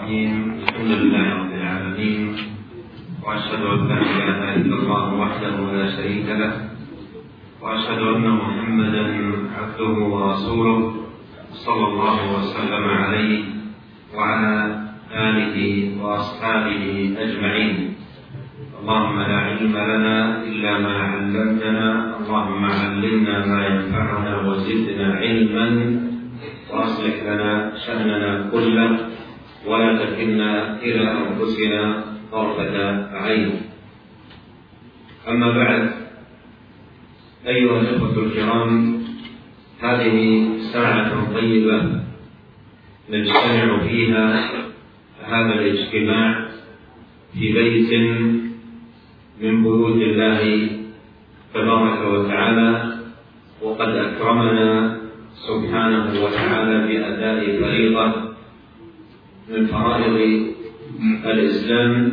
الرحيم. الحمد لله رب العالمين. وأشهد أن لا إله إلا الله وحده لا شريك له. وأشهد أن محمدا عبده ورسوله صلى الله وسلم عليه وعلى آله وأصحابه أجمعين. اللهم لا علم لنا إلا ما علمتنا. اللهم علمنا ما ينفعنا وزدنا علما. وأصلح لنا شأننا كله. ولا تكلنا إلى أنفسنا طرفة عين. أما بعد أيها الأخوة الكرام هذه ساعة طيبة نجتمع فيها هذا الاجتماع في بيت من بيوت الله تبارك وتعالى وقد أكرمنا سبحانه وتعالى بأداء فريضة من فرائض الإسلام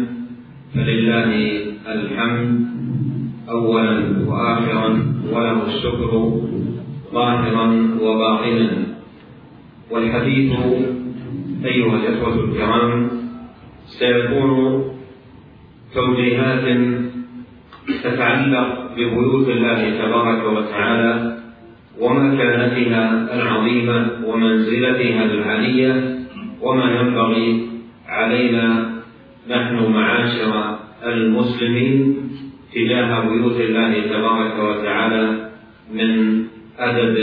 فلله الحمد أولا وآخرا وله الشكر ظاهرا وباطنا. والحديث أيها الإخوة الكرام سيكون توجيهات تتعلق ببيوت الله تبارك وتعالى ومكانتها العظيمة ومنزلتها العالية. وما ينبغي علينا نحن معاشر المسلمين تجاه بيوت الله تبارك وتعالى من أدب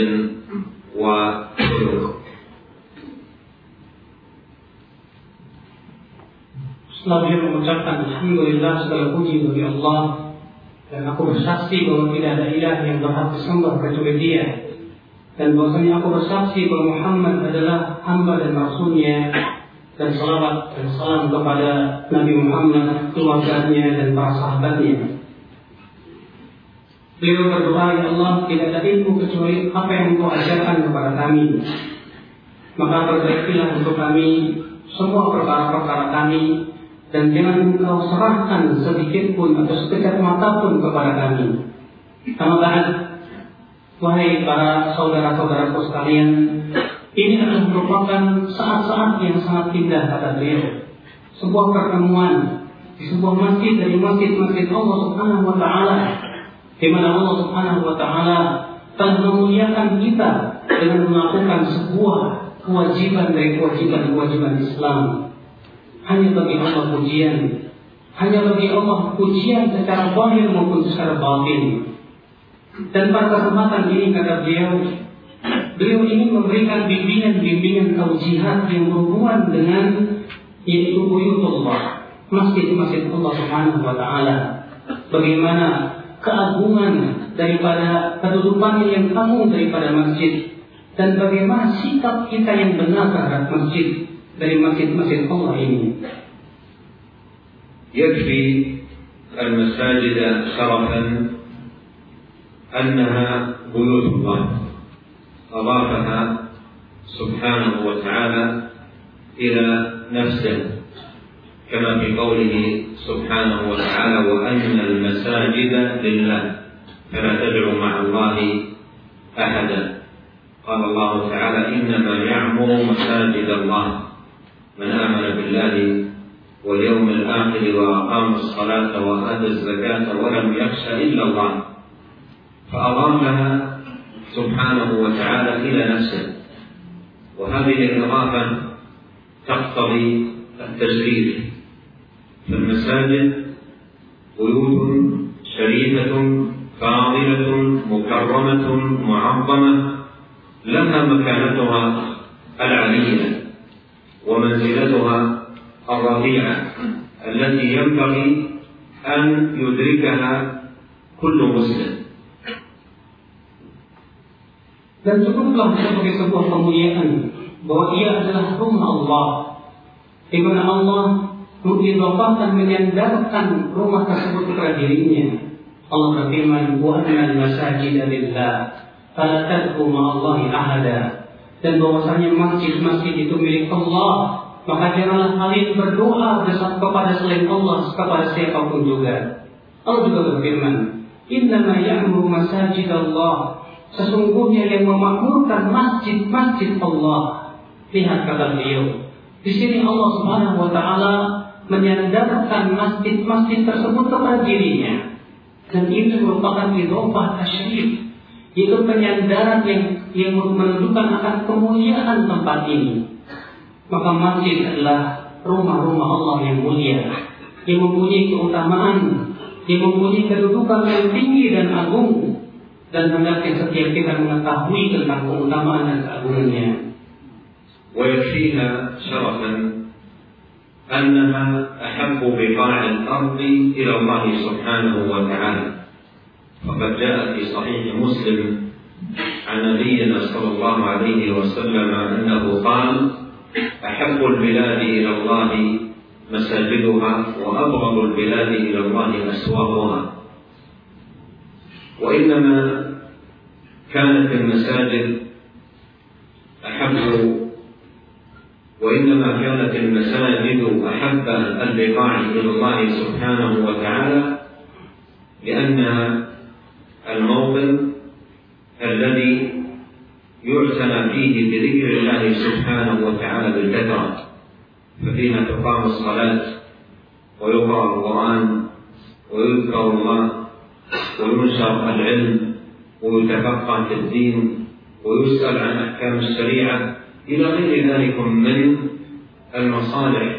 وخلق Setelah beliau mengucapkan Alhamdulillah segala puji bagi Allah dan aku bersaksi bahwa tidak ada ilah yang berhak disembah kecuali Dia dan bahwasanya aku bersaksi bahwa Muhammad adalah hamba dan rasulnya dan salawat dan salam kepada Nabi Muhammad, keluarganya dan para sahabatnya. Beliau berdoa, Ya Allah, tidak ada ilmu kecuali apa yang Engkau ajarkan kepada kami. Maka perbaikilah untuk kami semua perkara-perkara kami dan jangan engkau serahkan sedikit pun atau sekejap mata pun kepada kami. Tambahan, wahai para saudara-saudaraku sekalian, ini adalah merupakan saat-saat yang sangat indah kata beliau. Sebuah pertemuan di sebuah masjid dari masjid-masjid Allah Subhanahu wa taala di mana Allah Subhanahu wa taala telah memuliakan kita dengan melakukan sebuah kewajiban dari kewajiban-kewajiban Islam hanya bagi Allah pujian. Hanya bagi Allah pujian secara zahir maupun secara batin Dan pada kesempatan ini kata beliau, beliau ingin memberikan bimbingan-bimbingan taujihat yang berhubungan dengan yaitu buyutullah, masjid-masjid Allah Subhanahu wa taala. Bagaimana keagungan daripada kedudukannya yang agung daripada masjid dan bagaimana sikap kita yang benar terhadap masjid dari masjid-masjid Allah ini. يكفي المساجد شرفا أنها بيوت الله. أضافها سبحانه وتعالى إلى نفسه كما في قوله سبحانه وتعالى وأن المساجد لله. فلا تدعوا مع الله أحدا. قال الله تعالى إنما يعمر مساجد الله. من آمن بالله واليوم الآخر وأقام الصلاة وآتى الزكاة ولم يخش إلا الله. فأضافها سبحانه وتعالى إلى نفسه. وهذه الإضافة تقتضي التشريف فالمساجد بيوت شريفة فاضلة مكرمة معظمة لها مكانتها العلية ومنزلتها الرفيعة التي ينبغي أن يدركها كل مسلم. Dan cukuplah sebagai sebuah kemuliaan bahwa ia adalah rumah Allah, di mana Allah mengidafahkan menyandarkan rumah tersebut kepada dirinya. Allah berfirman, "Wa annal masajid lillah, fala tad'u ma'allahi ahada." Dan bahwasanya masjid-masjid itu milik Allah, maka janganlah kalian berdoa kepada selain Allah kepada siapa pun juga. Allah juga berfirman, Innama ya'muru masajid Allah. Sesungguhnya yang memakmurkan masjid-masjid Allah. Lihat kata beliau, Di sini Allah Subhanahu wa taala menyandarkan masjid-masjid tersebut kepada dirinya. Dan itu merupakan idhofah tasyrif, yaitu penyandaran yang yang menunjukkan akan kemuliaan tempat ini. Maka masjid adalah rumah-rumah Allah yang mulia, yang mempunyai keutamaan, yang mempunyai kedudukan yang tinggi dan agung, dan hendaknya setiap kita mengetahui tentang keutamaan dan keagungannya. ويكفيها شرفا أنها أحب بقاع الأرض إلى الله سبحانه وتعالى فقد جاء في صحيح مسلم عن نبينا صلى الله عليه وسلم أنه قال أحب البلاد إلى الله مساجدها وأبغض البلاد إلى الله أسواقها وإنما كانت المساجد أحب وإنما كانت المساجد أحب البقاع إلى الله سبحانه وتعالى لأنها الموطن الذي يعتنى فيه بذكر الله سبحانه وتعالى بالكثرة ففيها تقام الصلاة ويقرأ القرآن ويذكر الله وينشر العلم ويتفقه في الدين ويسأل عن أحكام الشريعة. إلى غير ذلك من المصالح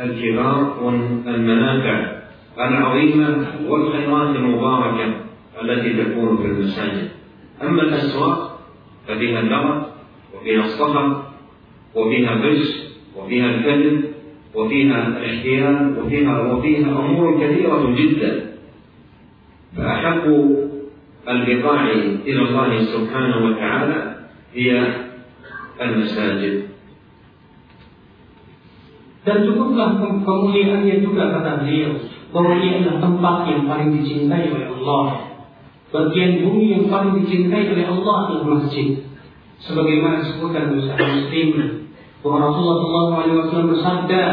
الكبار والمنافع العظيمة والخيرات المباركة التي تكون في المساجد. أما الأسواق ففيها اللغط وفيها الصخر وفيها الغش وفيها الكذب وفيها الاحتيال وفيها وفيها أمور كثيرة جدا. فأحب البقاع إلى الله سبحانه وتعالى هي المساجد Dan cukuplah kemuliaannya juga kata beliau bahwa ia adalah tempat yang paling dicintai oleh Allah. Bagian bumi yang paling dicintai oleh Allah adalah masjid. Sebagaimana disebutkan oleh Sahih Muslim bahwa Rasulullah SAW bersabda,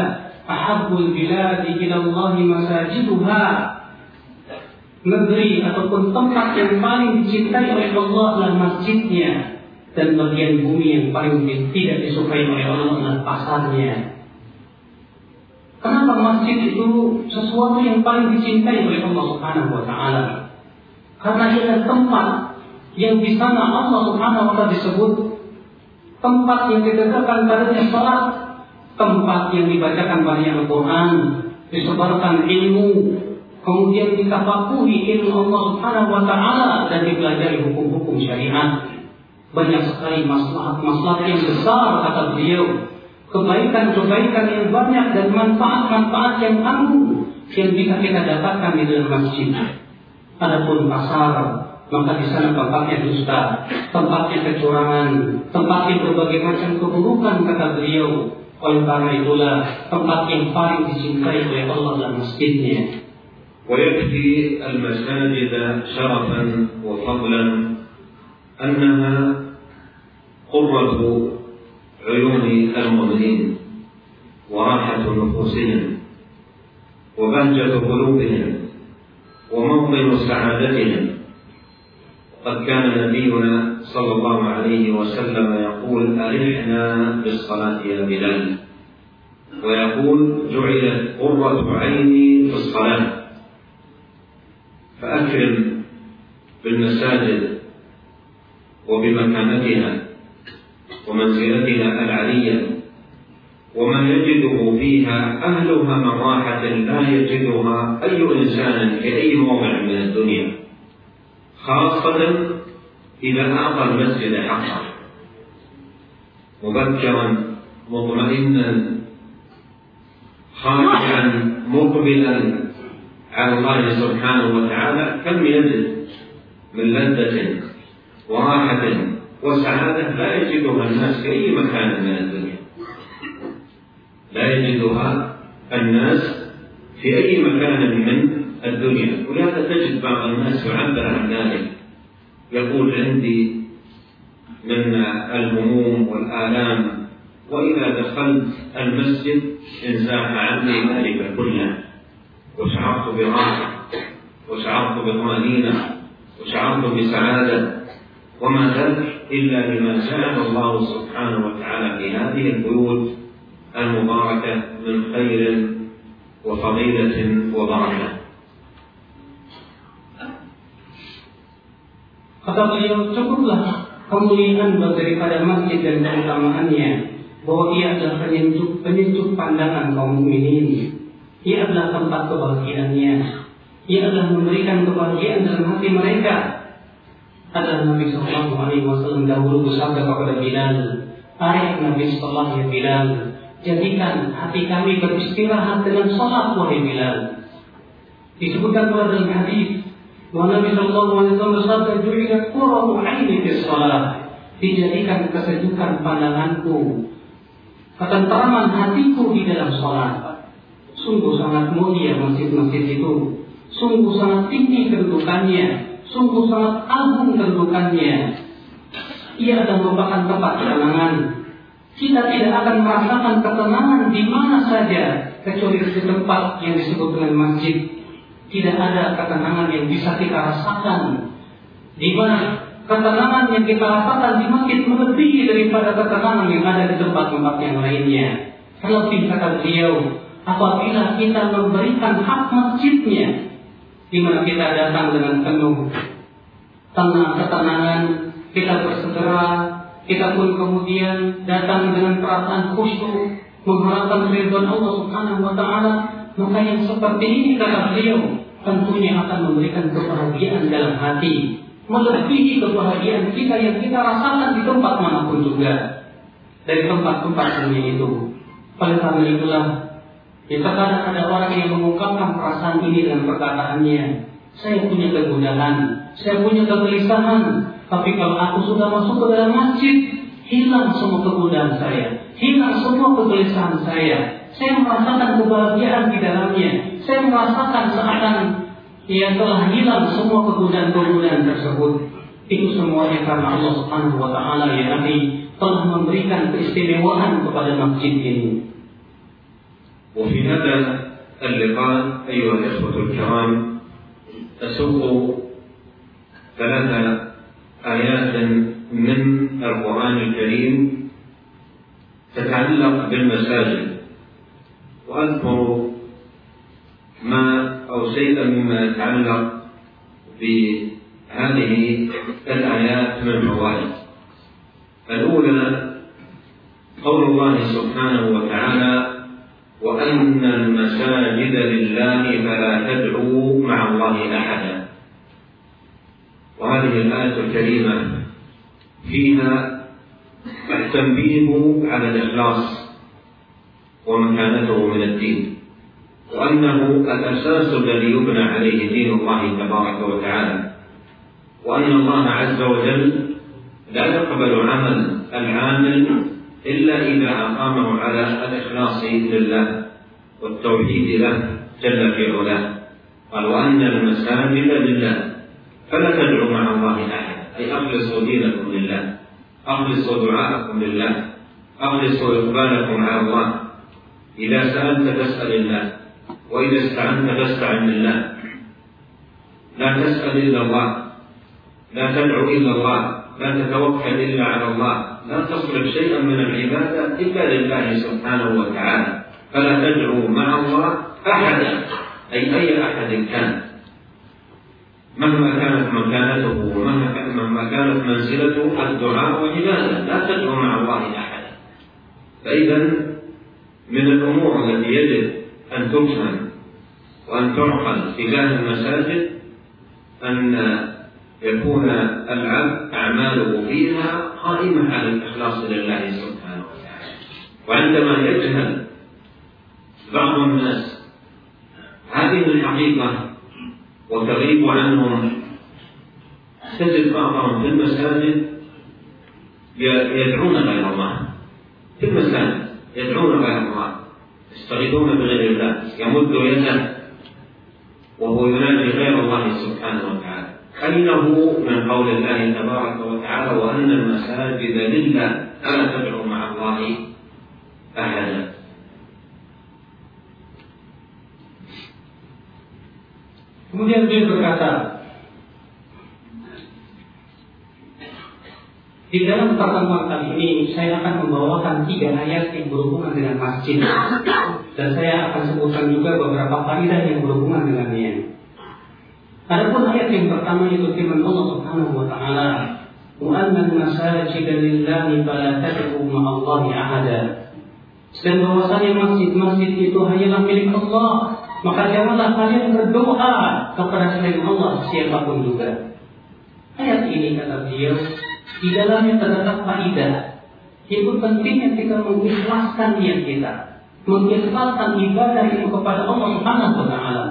"Ahabbul biladi ila Allah masajiduha." Negeri ataupun tempat yang paling dicintai oleh Allah adalah masjidnya dan bagian bumi yang paling tidak disukai oleh Allah adalah pasarnya. Kenapa masjid itu sesuatu yang paling dicintai oleh Allah Subhanahu wa taala? Karena ia adalah tempat yang di sana Allah Subhanahu wa taala disebut tempat yang ditegakkan padanya salat, tempat yang dibacakan padanya Al-Qur'an, disebarkan ilmu, kemudian ditafakuhi ilmu Allah Subhanahu wa taala dan dipelajari hukum-hukum syariat. Banyak sekali masalah-masalah yang besar kata beliau kebaikan-kebaikan yang banyak dan manfaat-manfaat yang agung yang bisa kita dapatkan di dalam masjid. Adapun pasar, maka di sana tempatnya dusta, tempatnya kecurangan, tempatnya berbagai macam keburukan kata beliau. Oleh karena itulah tempat yang paling dicintai oleh Allah dalam masjidnya. ويكفي المساجد شرفا وفضلا أنها قرة عيون المؤمنين وراحة نفوسهم وبهجة قلوبهم وموطن سعادتهم. وقد كان نبينا صلى الله عليه وسلم يقول أرحنا بالصلاة يا بلال. ويقول جعلت قرة عيني في الصلاة. فأكرم بالمساجد وبمكانتها ومنزلتها العلية وما يجده فيها أهلها من راحة لا يجدها أي إنسان في أي موضع من الدنيا خاصة إذا أعطى المسجد حقه. مبكرا مطمئنا خاشعا مقبلا. على الله سبحانه وتعالى كم يجد من لذة وراحة وسعادة لا يجدها الناس في أي مكان من الدنيا. لا يجدها الناس في أي مكان من الدنيا. ولهذا تجد بعض الناس يعبر عن ذلك. يقول عندي من الهموم والآلام وإذا دخلت المسجد انزاح عني ذلك كله. وشعرت براحة وشعرت بطمأنينة وشعرت بسعادة وما ذلك إلا بما جعل الله سبحانه وتعالى في هذه البيوت المباركة من خير وفضيلة وبركة Kata beliau, cukuplah kemuliaan daripada masjid dan keutamaannya bahwa ia adalah penyejuk, penyejuk pandangan kaum mukminin. Ia adalah tempat kebahagiaannya. Ia adalah memberikan kebahagiaan dalam hati mereka. Adalah Nabi Sallallahu Alaihi Wasallam dahulu bersabda kepada Bilal, Ayat Nabi Sallallahu Alaihi Bilal, jadikan hati kami beristirahat dengan sholat wahai Bilal. Disebutkan pada dalam hadis bahwa Nabi Shallallahu Alaihi Wasallam bersabda, "Ju'ilat qurratu aini fi shalah." Dijadikan kesejukan pandanganku, ketentraman hatiku di dalam sholat. Sungguh sangat mulia masjid-masjid itu. Sungguh sangat tinggi kedudukannya. Sungguh sangat agung kedudukannya. Ia adalah merupakan tempat ketenangan. Kita tidak akan merasakan ketenangan di mana saja kecuali di tempat yang disebut dengan masjid tidak ada ketenangan yang bisa kita rasakan. Di mana ketenangan yang kita rasakan di masjid melebihi daripada ketenangan yang ada di tempat-tempat yang lainnya. Terlebih kata beliau, apabila kita memberikan hak masjidnya, di mana kita datang dengan penuh tenang ketenangan, kita bersegera, kita pun kemudian datang dengan perasaan khusyuk, mengharapkan ridwan Allah Subhanahu wa taala, maka yang seperti ini kata beliau tentunya akan memberikan kebahagiaan dalam hati, melebihi kebahagiaan kita yang kita rasakan di tempat mana pun juga dari tempat-tempat dunia itu. Oleh karena itulah, ya terkadang ada orang yang mengungkapkan perasaan ini dengan perkataannya, saya punya kegundahan, saya punya kegelisahan, tapi kalau aku sudah masuk ke dalam masjid, hilang semua kegundahan saya, hilang semua kegelisahan saya. Saya merasakan kebahagiaan di dalamnya. Saya merasakan seakan ia telah hilang semua kegundahan-kegundahan tersebut. Itu semuanya karena Allah Subhanahu wa taala ya Nabi telah memberikan keistimewaan kepada masjid ini. وفي هذا اللقاء أيها الإخوة الكرام أسوق ثلاث آيات من القرآن الكريم تتعلق بالمساجد. وأذكر ما أو شيئا مما يتعلق بهذه الآيات من فوائد الأولى قول الله سبحانه وتعالى المساجد لله فلا تدعوا مع الله أحدا. وهذه الآية الكريمة فيها التنبيه على الإخلاص ومكانته من الدين وأنه الأساس الذي يبنى عليه دين الله تبارك وتعالى وأن الله عز وجل لا يقبل عمل العامل إلا إذا أقامه على الإخلاص لله. والتوحيد له جل في علاه. قال وأن المساجد لله فلا تدعوا مع الله أحد. أي أخلصوا دينكم لله أخلصوا دعاءكم لله أخلصوا إقبالكم على الله. إذا سألت فاسأل الله وإذا استعنت فاستعن بالله. لا تسأل إلا الله لا تدعو إلا الله لا تتوكل إلا على الله. لا تصرف شيئا من العبادة إلا لله سبحانه وتعالى. فلا تدعو مع الله أحدا. أي أي أحد كان. مهما كانت مكانته ومهما كانت منزلته الدعاء وعبادة لا تدعو مع الله أحدا. فإذا من الأمور التي يجب أن تفهم وأن تعقل تجاه المساجد أن يكون العبد أعماله فيها قائمة على الإخلاص لله سبحانه وتعالى. وعندما يجهل بعض الناس. هذه الحقيقة وتغيب عنهم. تجد بعضهم في المساجد يدعون غير الله. في المساجد يدعون غير الله. يستغيثون بغير الله. يمد يده. وهو ينادي غير الله سبحانه وتعالى. أنه من قول الله تبارك وتعالى وأن المساجد لله. فلا تدعوا مع الله أحدا. Kemudian dia berkata, di dalam pertemuan kali ini saya akan membawakan tiga ayat yang berhubungan dengan masjid dan saya akan sebutkan juga beberapa faidah yang berhubungan dengannya. Adapun ayat yang pertama itu firman Allah Subhanahu wa taala, "Wa anna al-masajida lillahi fala tad'u ma'allahi ahada." Dan bahwasanya masjid-masjid itu hanyalah milik Allah, maka janganlah kalian berdoa kepada selain Allah siapa pun juga. Ayat ini kata beliau di dalamnya terdapat faidah yaitu pentingnya kita mengikhlaskan niat kita, mengikhlaskan ibadah itu kepada Allah Subhanahu wa taala.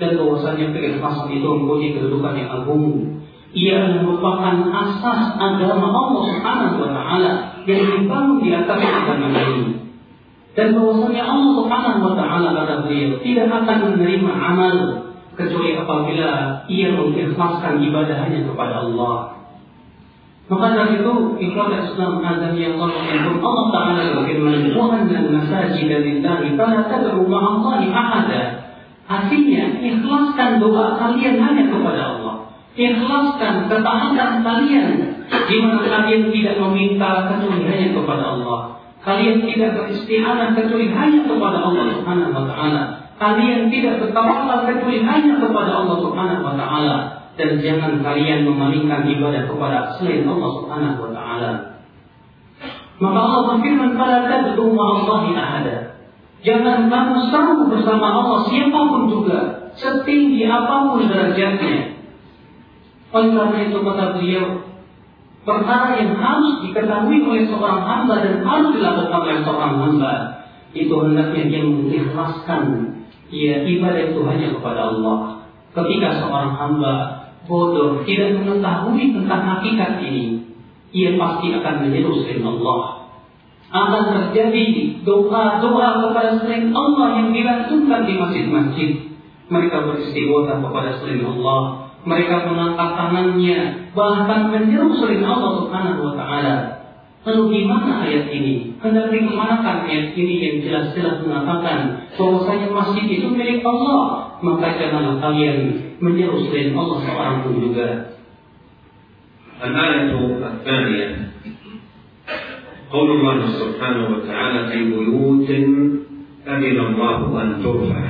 Dan bahwasanya keikhlasan itu mempunyai kedudukan yang agung. Ia merupakan asas agama Allah Subhanahu wa taala yang dibangun di atas agama ini. Dan bahwasanya Allah Subhanahu wa taala kata beliau tidak akan menerima amal kecuali apabila ia mengikhlaskan ibadahnya kepada Allah. Maka dari itu ikhlas Islam azam yang Allah Allah Taala berfirman, "Wa anna al-masajida lillahi fala tad'u ma'allahi ahada." Artinya, ikhlaskan doa kalian hanya kepada Allah. Ikhlaskan ketaatan kalian di mana kalian tidak meminta kecuali hanya kepada Allah. Kalian tidak beristighfar kecuali hanya kepada Allah Subhanahu wa taala. Kalian tidak bertawakal kecuali hanya kepada Allah Subhanahu wa taala dan jangan kalian memalingkan ibadah kepada selain Allah Subhanahu wa taala. Maka Allah berfirman pada tad'u ma'allahi ahada. Jangan kamu seru bersama Allah siapa pun juga, setinggi apa pun derajatnya. Oleh karena itu kata beliau, perkara yang harus diketahui oleh seorang hamba dan harus dilakukan oleh seorang hamba itu hendaknya dia mengikhlaskan ya ibadah itu hanya kepada Allah. Ketika seorang hamba bodoh, tidak mengetahui tentang hakikat ini, ia pasti akan menyeru selain Allah. Akan terjadi doa-doa kepada selain Allah yang dilangsungkan di masjid-masjid. Mereka beristighfar kepada selain Allah. Mereka mengangkat tangannya, bahkan menyeru selain Allah Subhanahu wa taala. Lalu gimana ayat ini? Hendak dikemanakan ayat ini yang jelas-jelas mengatakan bahwasanya masjid itu milik Allah. Maka janganlah kalian menyeru selain Allah seorang pun juga. الآية الثانية قول الله سبحانه وتعالى في بيوت أذن الله أن ترفع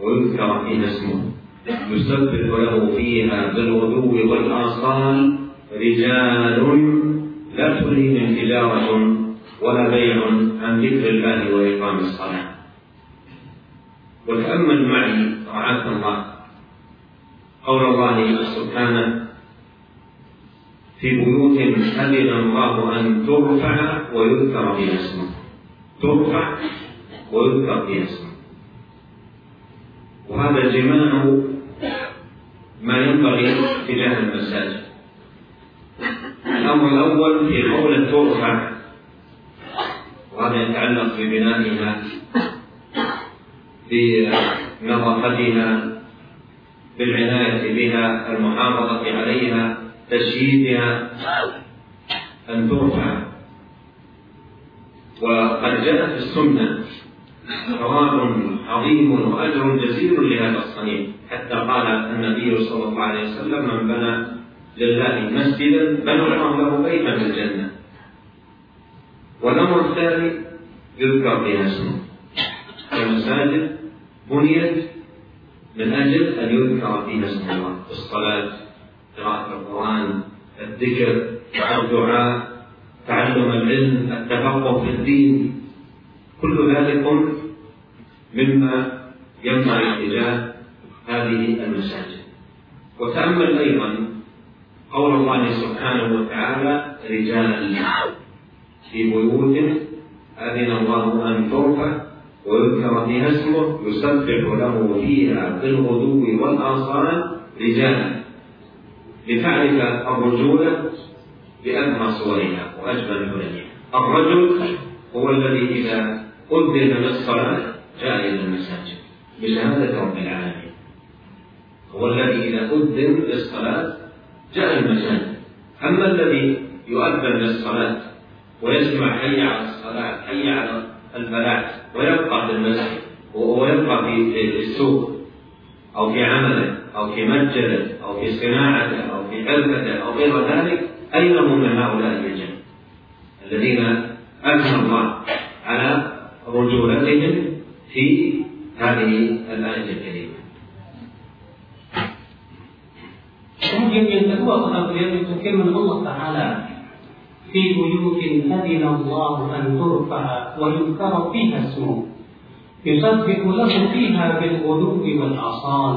ويذكر فيها اسمه يسبح له فيها بالغدو والآصال رجال لا تلهيهم تجارة ولا بيع عن ذكر الله وإقام الصلاة. وتأمل معي رعاك الله قول الله سبحانه في بيوت أذن الله أن ترفع ويذكر فيها اسمه ترفع ويذكر فيها اسمه وهذا جماع ما ينبغي تجاه المساجد. الأمر الأول في قول ترفع وهذا يتعلق ببنائها بنظافتها بالعناية بها المحافظة عليها تشييدها أن ترفع وقد جاء في السنة ثواب عظيم وأجر جزيل لهذا الصنيع. حتى قال النبي صلى الله عليه وسلم من بنى لله مسجدا بنى الله له بيتا في الجنة. والأمر الثاني يذكر فيها اسمه. المساجد بنيت من أجل أن يذكر فيها اسم الله. في الصلاة قراءة القرآن الذكر الدعاء تعلم العلم التفقه في الدين. كل ذلك مما ينبغي اتجاه هذه المساجد. وتأمل أيضا قول الله سبحانه وتعالى رجال في بيوت أذن الله أن ترفع ويذكر فيها اسمه يسبح له فيها بالغدو والآصال رجالا. لتعرف الرجولة بأنهى صورها وأجمل حللها الرجل هو الذي إذا أذن للصلاة جاء إلى المساجد. بشهادة رب العالمين. هو الذي إذا أذن للصلاة جاء المساجد. أما الذي يؤذن للصلاة ويسمع حي على الصلاة حي على الفلاح ويبقى في المسجد ويبقى في السوق أو في عمله أو في متجره أو في صناعته أو في حرفته أو غير ذلك أين هم من هؤلاء الرجال الذين أثنى الله على رجولتهم في هذه الآية الكريمة. kata beliau itu firman Allah Ta'ala في بيوت أذن الله أن ترفع ويذكر فيها اسمه. يسبح له فيها بالغدو والآصال.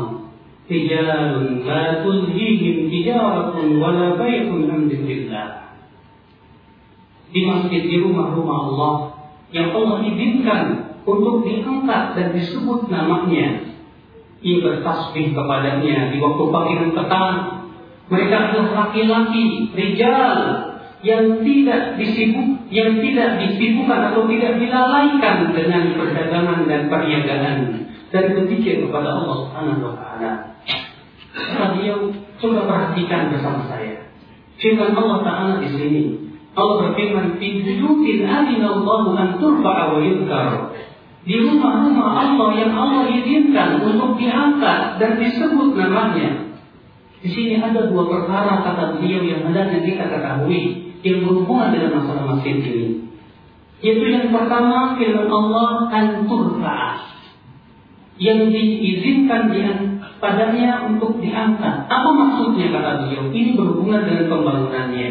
رجال لا تلهيهم تجارة ولا بيع عن ذكر الله. di masjid di rumah-rumah Allah yang Allah izinkan untuk diangkat dan disebut namanya. Ia bertasbih kepadanya di waktu pagi dan petang. Mereka adalah laki-laki, rijal, yang tidak disibuk, yang tidak disibukkan atau tidak dilalaikan dengan perdagangan dan perniagaan dan berpikir kepada Allah Subhanahu wa taala. Beliau, coba perhatikan bersama saya. Firman Allah Ta'ala di sini. Allah berfirman, "Fi buyutin adina an turfa'a wa yudhkar." Di rumah-rumah Allah yang Allah izinkan untuk diangkat dan disebut namanya. Di sini ada dua perkara kata beliau yang hendaknya kita ketahui yang berhubungan dengan masalah masjid ini. Yaitu yang pertama firman Allah an yang diizinkan di padanya untuk diangkat. Apa maksudnya kata beliau? Ini berhubungan dengan pembangunannya,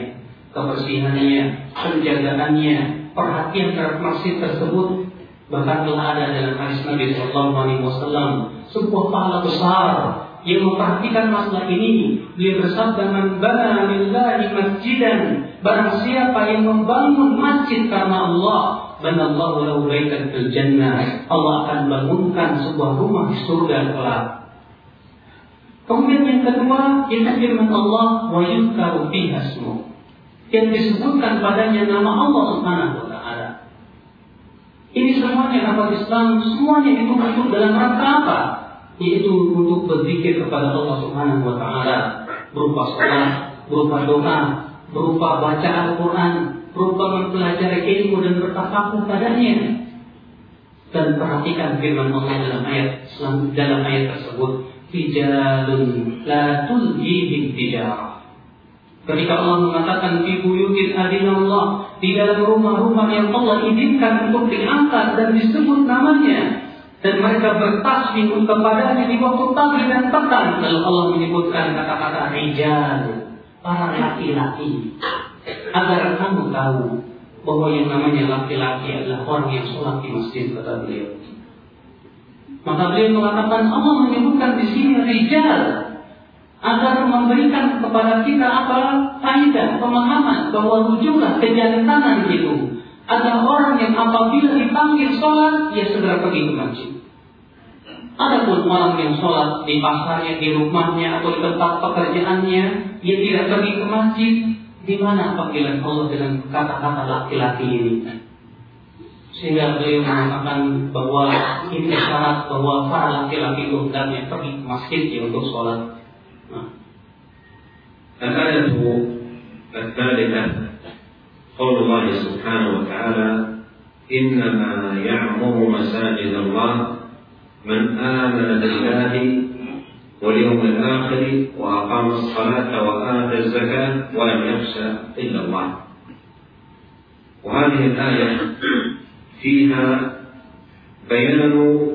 kebersihannya, penjagaannya, perhatian terhadap masjid tersebut. Bahkan telah ada dalam hadis Nabi Sallallahu Alaihi Wasallam sebuah pahala besar yang memperhatikan masalah ini. Dia bersabda, "Man bana lillahi masjidan." Barang siapa yang membangun masjid karena Allah, banallahu lahu baitan fil jannah. Allah akan bangunkan sebuah rumah di surga kelak. Kemudian yang kedua, itu firman Allah, wa yuzkaru fiha Yang disebutkan padanya nama Allah Subhanahu. Ini semuanya apa Islam, semuanya itu masuk dalam rangka apa? Yaitu untuk berzikir kepada Allah Subhanahu wa taala berupa salat, berupa doa, berupa baca Al-Qur'an, berupa mempelajari ilmu dan bertafakur padanya. Dan perhatikan firman Allah dalam ayat dalam ayat tersebut rijalun la tulhihim tijarah. Ketika Allah mengatakan fi buyutin adinallah di dalam rumah-rumah yang Allah izinkan untuk diangkat dan disebut namanya dan mereka bertasbih kepadanya di waktu pagi dan petang lalu Allah menyebutkan kata-kata rijal para laki-laki agar kamu tahu bahwa yang namanya laki-laki adalah orang yang sholat di masjid kata beliau. Maka beliau mengatakan Allah menyebutkan di sini rijal agar memberikan kepada kita apa faedah pemahaman bahwa rujuklah kejantanan itu ada orang yang apabila dipanggil sholat ia segera pergi ke masjid. Adapun orang yang sholat di pasarnya, di rumahnya atau di tempat pekerjaannya, ia tidak pergi ke masjid. Di mana panggilan Allah dengan kata-kata laki-laki ini? Sehingga beliau mengatakan bahwa ini syarat bahwa para laki-laki itu hendaknya pergi ke masjid ya untuk sholat. الآية الثالثة قول الله سبحانه وتعالى إنما يعمر مساجد الله من آمن بالله واليوم الآخر وأقام الصلاة وآتى الزكاة ولم يخشى إلا الله. وهذه الآية فيها بيان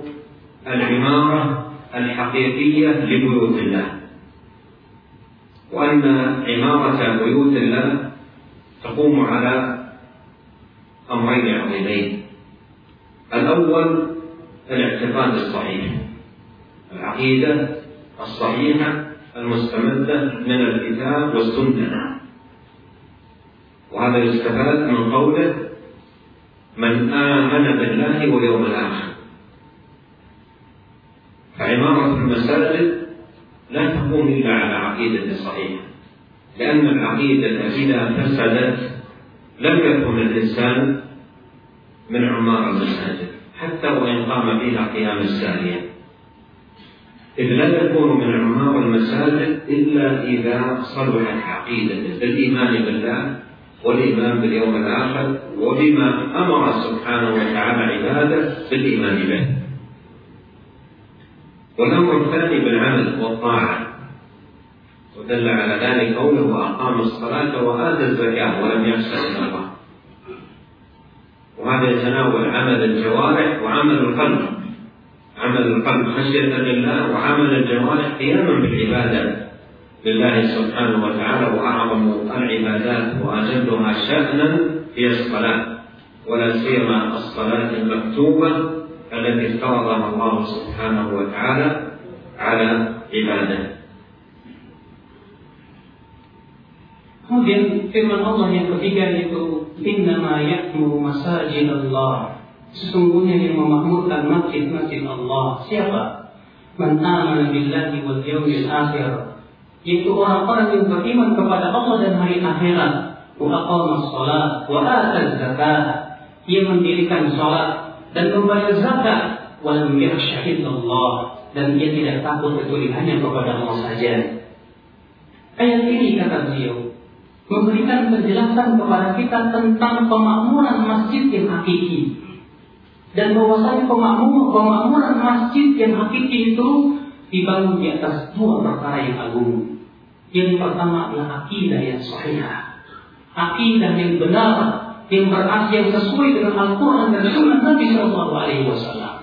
العمارة الحقيقية لبيوت الله. وأن عمارة بيوت الله تقوم على أمرين عظيمين الأول الاعتقاد الصحيح. العقيدة الصحيحة المستمدة من الكتاب والسنة. وهذا يستفاد من قوله من آمن بالله واليوم الآخر فعمارة المساجد لا تقوم إلا على عقيدة صحيحة. لأن العقيدة إذا فسدت لم يكن الإنسان من عمار المساجد حتى وإن قام فيها قيام السارية إذ لا يكون من عمار المساجد إلا إذا صلحت عقيدته بالإيمان بالله والإيمان باليوم الآخر وبما أمر سبحانه وتعالى عباده بالإيمان به. والأمر الثاني بالعمل والطاعة؟ ودل على ذلك قوله وأقام الصلاة وآتى الزكاة ولم يخشى إلا الله. وهذا يتناول عمل الجوارح وعمل القلب. عمل القلب خشية لله وعمل الجوارح قياما بالعبادة لله سبحانه وتعالى وأعظم العبادات وأجلها شأنا هي الصلاة. ولا سيما الصلاة المكتوبة التي افترضها الله سبحانه وتعالى على عباده Kemudian firman Allah yang ketiga yaitu innama ya'muru masajid Allah. Sesungguhnya yang memakmurkan masjid-masjid Allah siapa? Man amana billahi wal yawmil akhir. Yaitu orang-orang yang beriman kepada Allah dan hari akhirat. Wa aqama shalat wa ata zakat. Ia mendirikan salat dan membayar zakat. Wa lam yakhsha Allah dan ia tidak takut kecuali hanya kepada Allah saja. Ayat ini kata beliau memberikan penjelasan kepada kita tentang pemakmuran masjid yang hakiki. Dan bahwasanya pemakmuran, pemakmuran masjid yang hakiki itu dibangun di atas dua perkara yang agung. Yang pertama adalah akidah yang sahih. Akidah yang benar, yang berasal yang sesuai dengan Al-Quran dan Sunnah Nabi Shallallahu Alaihi Wasallam.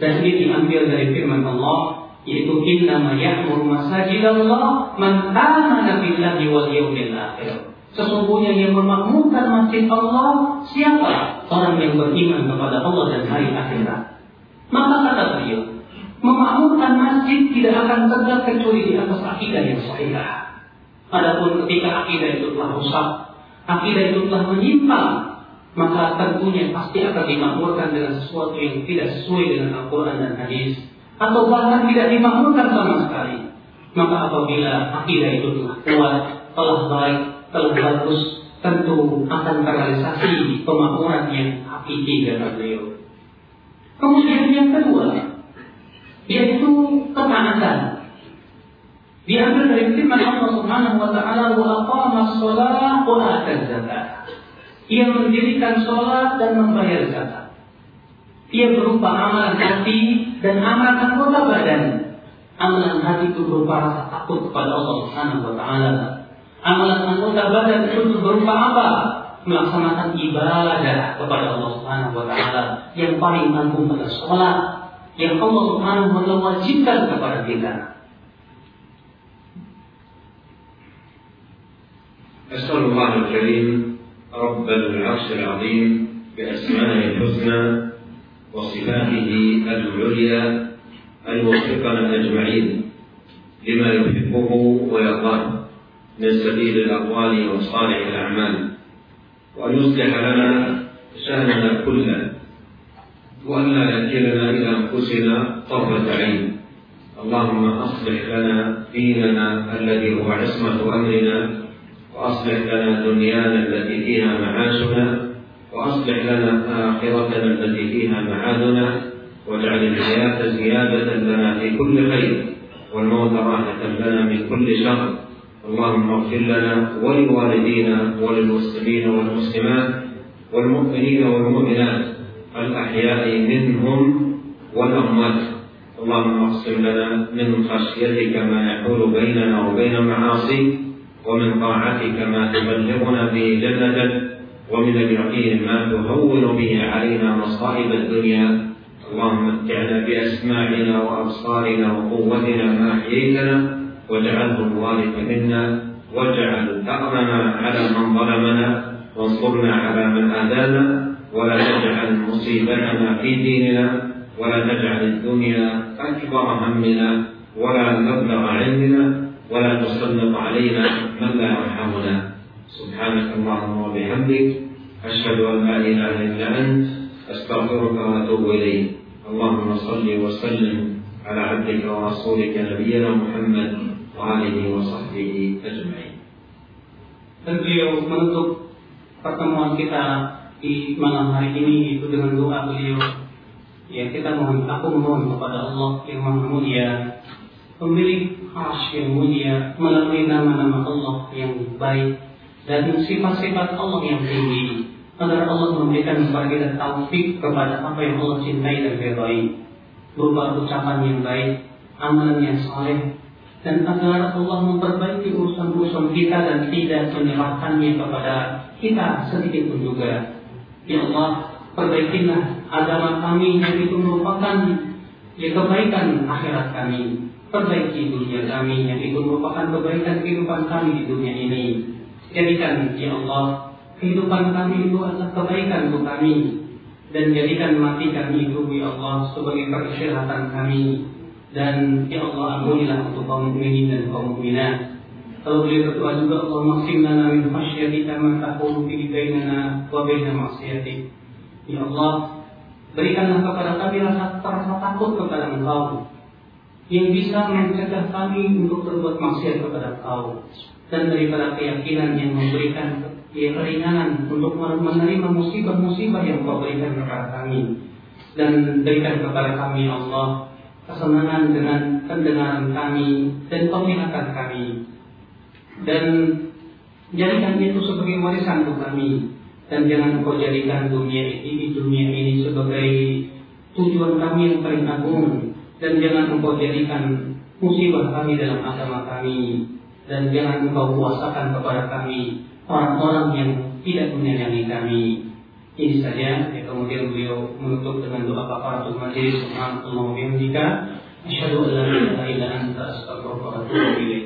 Dan ini diambil dari firman Allah yaitu innama ya'muru masajid Allah man amana billahi wal yawmil akhir. Sesungguhnya yang memakmurkan masjid Allah siapa? Orang yang beriman kepada Allah dan hari akhirat. Maka kata beliau, memakmurkan masjid tidak akan tegak kecuali di atas akidah yang sahih. Adapun ketika akidah itu telah rusak, akidah itu telah menyimpang, maka tentunya pasti akan dimakmurkan dengan sesuatu yang tidak sesuai dengan Al-Quran dan Hadis atau bahkan tidak dimakmurkan sama sekali. Maka apabila akidah itu telah kuat, telah baik, telah bagus, tentu akan terrealisasi pemakmuran yang hakiki kata beliau. Kemudian yang kedua, yaitu ketaatan. Diambil dari firman Allah Subhanahu wa taala wa aqama shalah wa ata zakat. Ia mendirikan sholat dan membayar zakat. Ia berupa amalan hati dan amalan anggota badan. Amalan hati itu berupa rasa takut kepada Allah Subhanahu wa taala. Amalan anggota badan itu berupa apa? Melaksanakan ibadah kepada Allah Subhanahu wa taala. Yang paling agung adalah sholat yang Allah Subhanahu wa taala wajibkan kepada kita. أسأل الله الكريم رب العرش العظيم بأسمائه الحسنى وصفاته العليا أن يوفقنا أجمعين لما يحبه ويرضاه من سبيل الأقوال وصالح الأعمال وأن يصلح لنا شأننا كله وأن لا يكلنا إلى أنفسنا طرفة عين. اللهم أصلح لنا ديننا الذي هو عصمة أمرنا وأصلح لنا دنيانا التي فيها معاشنا وأصلح لنا آخرتنا التي فيها معادنا واجعل الحياة زيادة لنا في كل خير والموت راحة لنا من كل شر. اللهم اغفر لنا ولوالدينا وللمسلمين والمسلمات والمؤمنين والمؤمنات الأحياء منهم والأموات. اللهم اقسم لنا من خشيتك ما يحول بيننا وبين معاصيك ومن طاعتك ما تبلغنا به جنتك ومن اليقين ما تهون به علينا مصائب الدنيا. اللهم متعنا بأسماعنا وأبصارنا وقوتنا ما أحييتنا واجعله الوارث منا واجعل ثأرنا على من ظلمنا وانصرنا على من آذانا ولا تجعل مصيبتنا في ديننا ولا تجعل الدنيا أكبر همنا ولا مبلغ علمنا. ولا تسلط علينا من لا يرحمنا. سبحانك اللهم وبحمدك أشهد أن لا إله إلا أنت أستغفرك وأتوب إليك. اللهم صل وسلم على عبدك ورسولك نبينا محمد وآله وصحبه أجمعين. Beliau menutup pertemuan kita di malam hari ini itu dengan doa beliau. Yang kita mohon aku mohon kepada Allah yang Maha Mulia pemilik arsy yang mulia melalui nama-nama Allah yang baik dan sifat-sifat Allah yang tinggi agar Allah memberikan kepada kita taufik kepada apa yang Allah cintai dan ridhai berupa ucapan yang baik, amalan yang saleh, dan agar Allah memperbaiki urusan-urusan kita dan tidak menyerahkannya kepada kita sedikit pun juga. Ya Allah, perbaikilah agama kami yang itu merupakan ya, kebaikan akhirat kami. Perbaiki dunia kami yang itu merupakan kebaikan kehidupan kami di dunia ini. Jadikan, Ya Allah, kehidupan kami itu adalah kebaikan untuk kami. Dan jadikan mati kami itu, Ya Allah, sebagai peristirahatan kami dan ya Allah ampunilah untuk kaum mukminin dan kaum mukminat. Kalau beliau berdoa juga Allah maksim lana min khasyatika ma taqulu fi bainana wa baina maksiatik. Ya Allah, berikanlah kepada kami rasa rasa takut kepada Engkau yang bisa mencegah kami untuk berbuat maksiat kepada Engkau dan daripada keyakinan yang memberikan keringanan untuk menerima musibah-musibah yang Kau berikan kepada kami. Dan berikan kepada kami ya Allah kesenangan dengan pendengaran kami dan penglihatan kami. Dan jadikan itu sebagai warisan untuk kami. Dan jangan kau jadikan dunia ini dunia ini sebagai tujuan kami yang paling agung dan jangan engkau jadikan musibah kami dalam agama kami. Dan jangan engkau kuasakan kepada kami orang-orang yang tidak menyayangi kami. Ini saja ya kemudian beliau menutup dengan doa kafaratul majlis subhanallah wa bihamdika asyhadu an la ilaha illa anta astaghfiruka wa atubu ilaik